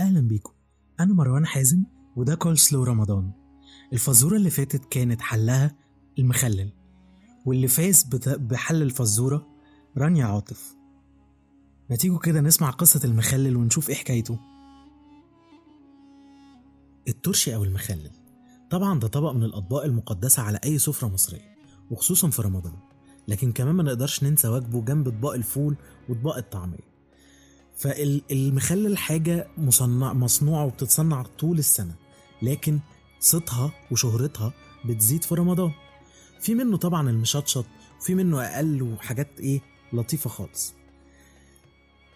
أهلا بيكم. أنا مروان حازم وده كول سلو رمضان. الفزورة اللي فاتت كانت حلها المخلل واللي فاز بحل الفزورة رانيا عاطف. ما تيجوا كده نسمع قصة المخلل ونشوف إيه حكايته. الترشي أو المخلل. طبعا ده طبق من الأطباق المقدسة على أي سفرة مصرية وخصوصا في رمضان. لكن كمان ما نقدرش ننسى واجبه جنب اطباق الفول واطباق الطعمية. فالمخلل حاجة مصنع مصنوعة وبتتصنع طول السنة لكن صيتها وشهرتها بتزيد في رمضان. في منه طبعا المشطشط وفي منه أقل وحاجات إيه لطيفة خالص.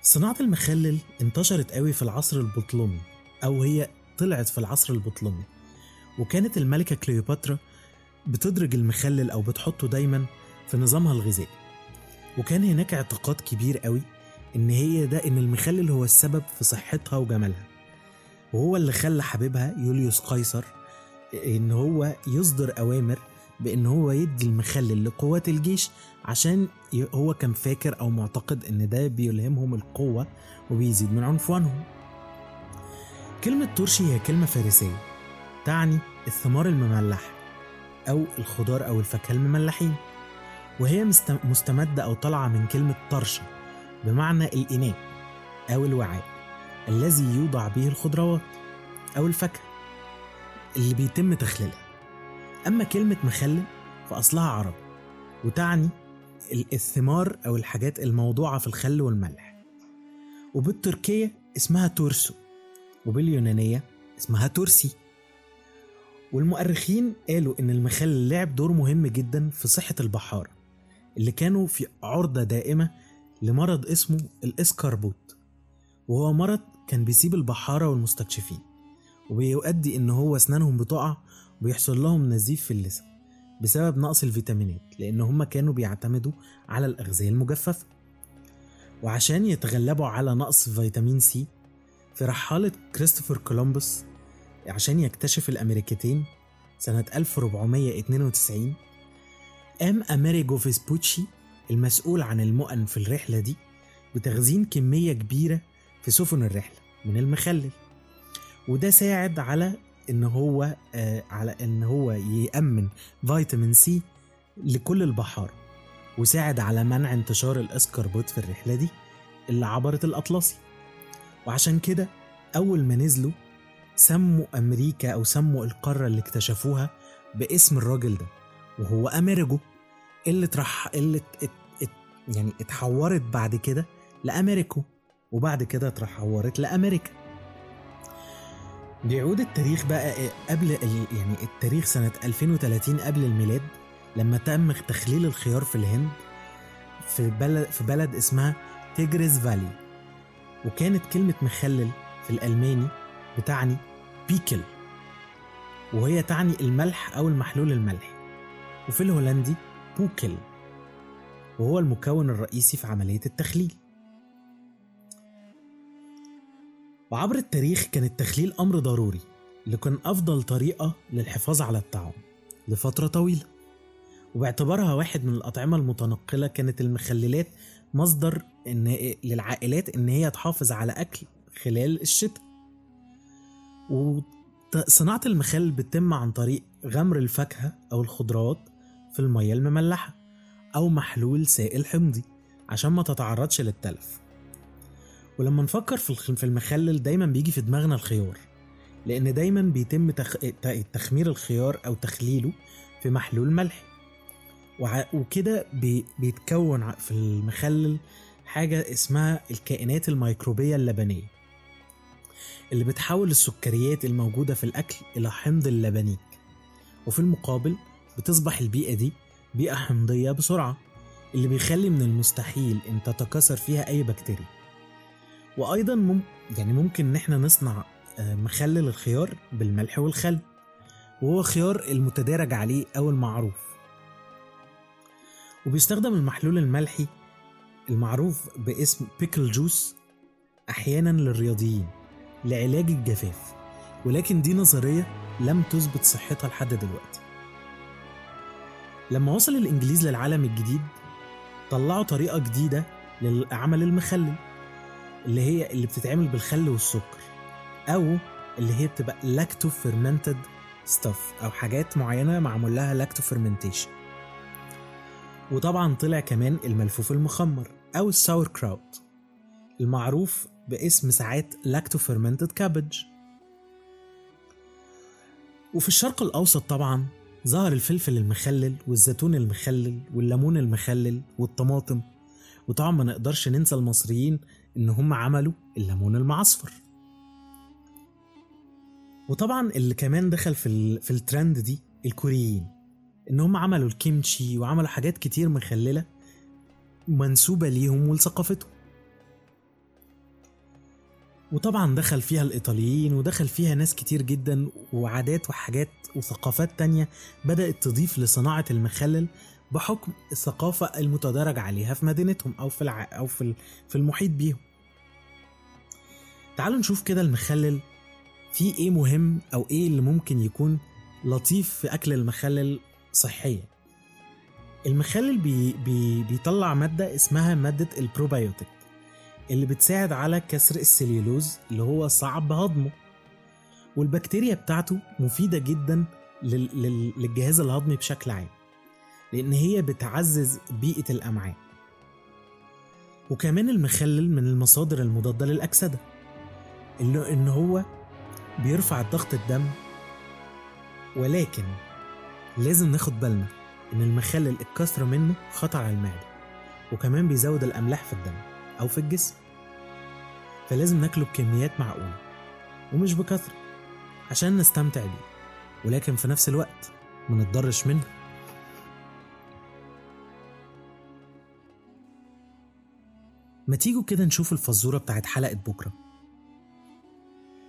صناعة المخلل انتشرت قوي في العصر البطلمي أو هي طلعت في العصر البطلمي وكانت الملكة كليوباترا بتدرج المخلل أو بتحطه دايما في نظامها الغذائي. وكان هناك اعتقاد كبير قوي إن هي ده إن المخلل هو السبب في صحتها وجمالها. وهو اللي خلى حبيبها يوليوس قيصر إن هو يصدر أوامر بإن هو يدي المخلل لقوات الجيش عشان هو كان فاكر أو معتقد إن ده بيلهمهم القوة وبيزيد من عنفوانهم. كلمة ترشي هي كلمة فارسية تعني الثمار المملحة أو الخضار أو الفاكهة المملحين. وهي مست- مستمدة أو طالعة من كلمة طرشة بمعنى الإناء أو الوعاء الذي يوضع به الخضروات أو الفاكهة اللي بيتم تخليلها. أما كلمة مخلل فأصلها عربي وتعني ال- الثمار أو الحاجات الموضوعة في الخل والملح. وبالتركية اسمها تورسو وباليونانية اسمها تورسي. والمؤرخين قالوا إن المخلل لعب دور مهم جدا في صحة البحارة اللي كانوا في عرضة دائمة لمرض اسمه الاسكربوت وهو مرض كان بيسيب البحارة والمستكشفين وبيؤدي إن هو أسنانهم بتقع وبيحصل لهم نزيف في اللسان بسبب نقص الفيتامينات لأن هم كانوا بيعتمدوا على الأغذية المجففة. وعشان يتغلبوا على نقص فيتامين سي في رحالة كريستوفر كولومبوس عشان يكتشف الأمريكتين سنة 1492 قام أميريجو فيسبوتشي المسؤول عن المؤن في الرحلة دي بتخزين كمية كبيرة في سفن الرحلة من المخلل. وده ساعد على إن هو آه على إن هو يأمن فيتامين سي لكل البحارة وساعد على منع انتشار الإسكربوت في الرحلة دي اللي عبرت الأطلسي. وعشان كده أول ما نزلوا سموا أمريكا أو سموا القارة اللي اكتشفوها باسم الراجل ده وهو أميريجو. اللي ترح اللي ات... ات... يعني اتحورت بعد كده لأمريكو وبعد كده اتحورت لأمريكا. بيعود التاريخ بقى إيه قبل ال... يعني التاريخ سنة 2030 قبل الميلاد لما تم تخليل الخيار في الهند في بلد في بلد اسمها تيجريس فالي. وكانت كلمة مخلل في الألماني بتعني بيكل وهي تعني الملح أو المحلول الملحي وفي الهولندي بوكل وهو المكون الرئيسي في عملية التخليل. وعبر التاريخ كان التخليل أمر ضروري لكن أفضل طريقة للحفاظ على الطعام لفترة طويلة. وباعتبارها واحد من الأطعمة المتنقلة كانت المخللات مصدر إن للعائلات إن هي تحافظ على أكل خلال الشتاء. وصناعة المخلل بتتم عن طريق غمر الفاكهة أو الخضروات في المية المملحة أو محلول سائل حمضي عشان ما تتعرضش للتلف. ولما نفكر في المخلل دايما بيجي في دماغنا الخيار لأن دايما بيتم تخ... تخمير الخيار أو تخليله في محلول ملحي وع... وكده بي... بيتكون في المخلل حاجة اسمها الكائنات الميكروبية اللبنية اللي بتحول السكريات الموجودة في الأكل إلى حمض اللبنيك. وفي المقابل بتصبح البيئة دي بيئة حمضية بسرعة اللي بيخلي من المستحيل إن تتكاثر فيها أي بكتيريا. وأيضا مم يعني ممكن إن إحنا نصنع آه، مخلل الخيار بالملح والخل وهو خيار المتدارج عليه أو المعروف. وبيستخدم المحلول الملحي المعروف باسم بيكل جوس أحيانا للرياضيين لعلاج الجفاف. ولكن دي نظرية لم تثبت صحتها لحد دلوقتي. لما وصل الإنجليز للعالم الجديد طلعوا طريقة جديدة لعمل المخلل اللي هي اللي بتتعمل بالخل والسكر أو اللي هي بتبقى lacto-fermented stuff أو حاجات معينة معمول لها lacto-fermentation وطبعا طلع كمان الملفوف المخمر أو ال sauerkraut المعروف باسم ساعات lacto-fermented cabbage وفي الشرق الأوسط طبعا ظهر الفلفل المخلل والزيتون المخلل والليمون المخلل والطماطم. وطبعا ما نقدرش ننسى المصريين إن هم عملوا الليمون المعصفر. وطبعا اللي كمان دخل في. في الترند دي الكوريين. إن هم عملوا الكيمتشي وعملوا حاجات كتير مخللة منسوبة ليهم ولثقافتهم. وطبعا دخل فيها الإيطاليين ودخل فيها ناس كتير جدا وعادات وحاجات وثقافات تانية بدأت تضيف لصناعة المخلل بحكم الثقافة المتدرج عليها في مدينتهم أو في الع... أو في في المحيط بيهم. تعالوا نشوف كده المخلل فيه إيه مهم أو إيه اللي ممكن يكون لطيف في أكل المخلل صحيا. المخلل بي... بي... بيطلع مادة اسمها مادة البروبايوتيك اللي بتساعد على كسر السليولوز اللي هو صعب هضمه. والبكتيريا بتاعته مفيدة جدا للجهاز الهضمي بشكل عام لأن هي بتعزز بيئة الأمعاء. وكمان المخلل من المصادر المضادة للأكسدة اللي إن هو بيرفع ضغط الدم ولكن لازم ناخد بالنا إن المخلل الكثرة منه خطر على المعدة وكمان بيزود الأملاح في الدم. أو في الجسم. فلازم ناكله بكميات معقولة ومش بكثرة عشان نستمتع بيه ولكن في نفس الوقت ما نتضرش منه. ما تيجوا كده نشوف الفزورة بتاعت حلقة بكرة.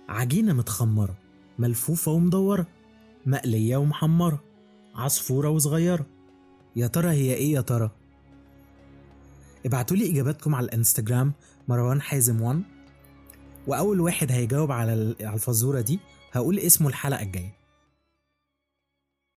عجينة متخمرة ملفوفة ومدورة مقلية ومحمرة عصفورة وصغيرة. يا ترى هي إيه يا ترى؟ ابعتولي إجاباتكم على الإنستجرام مروان حازم 1 وأول واحد هيجاوب على الفزورة دي هقول اسمه الحلقة الجاية.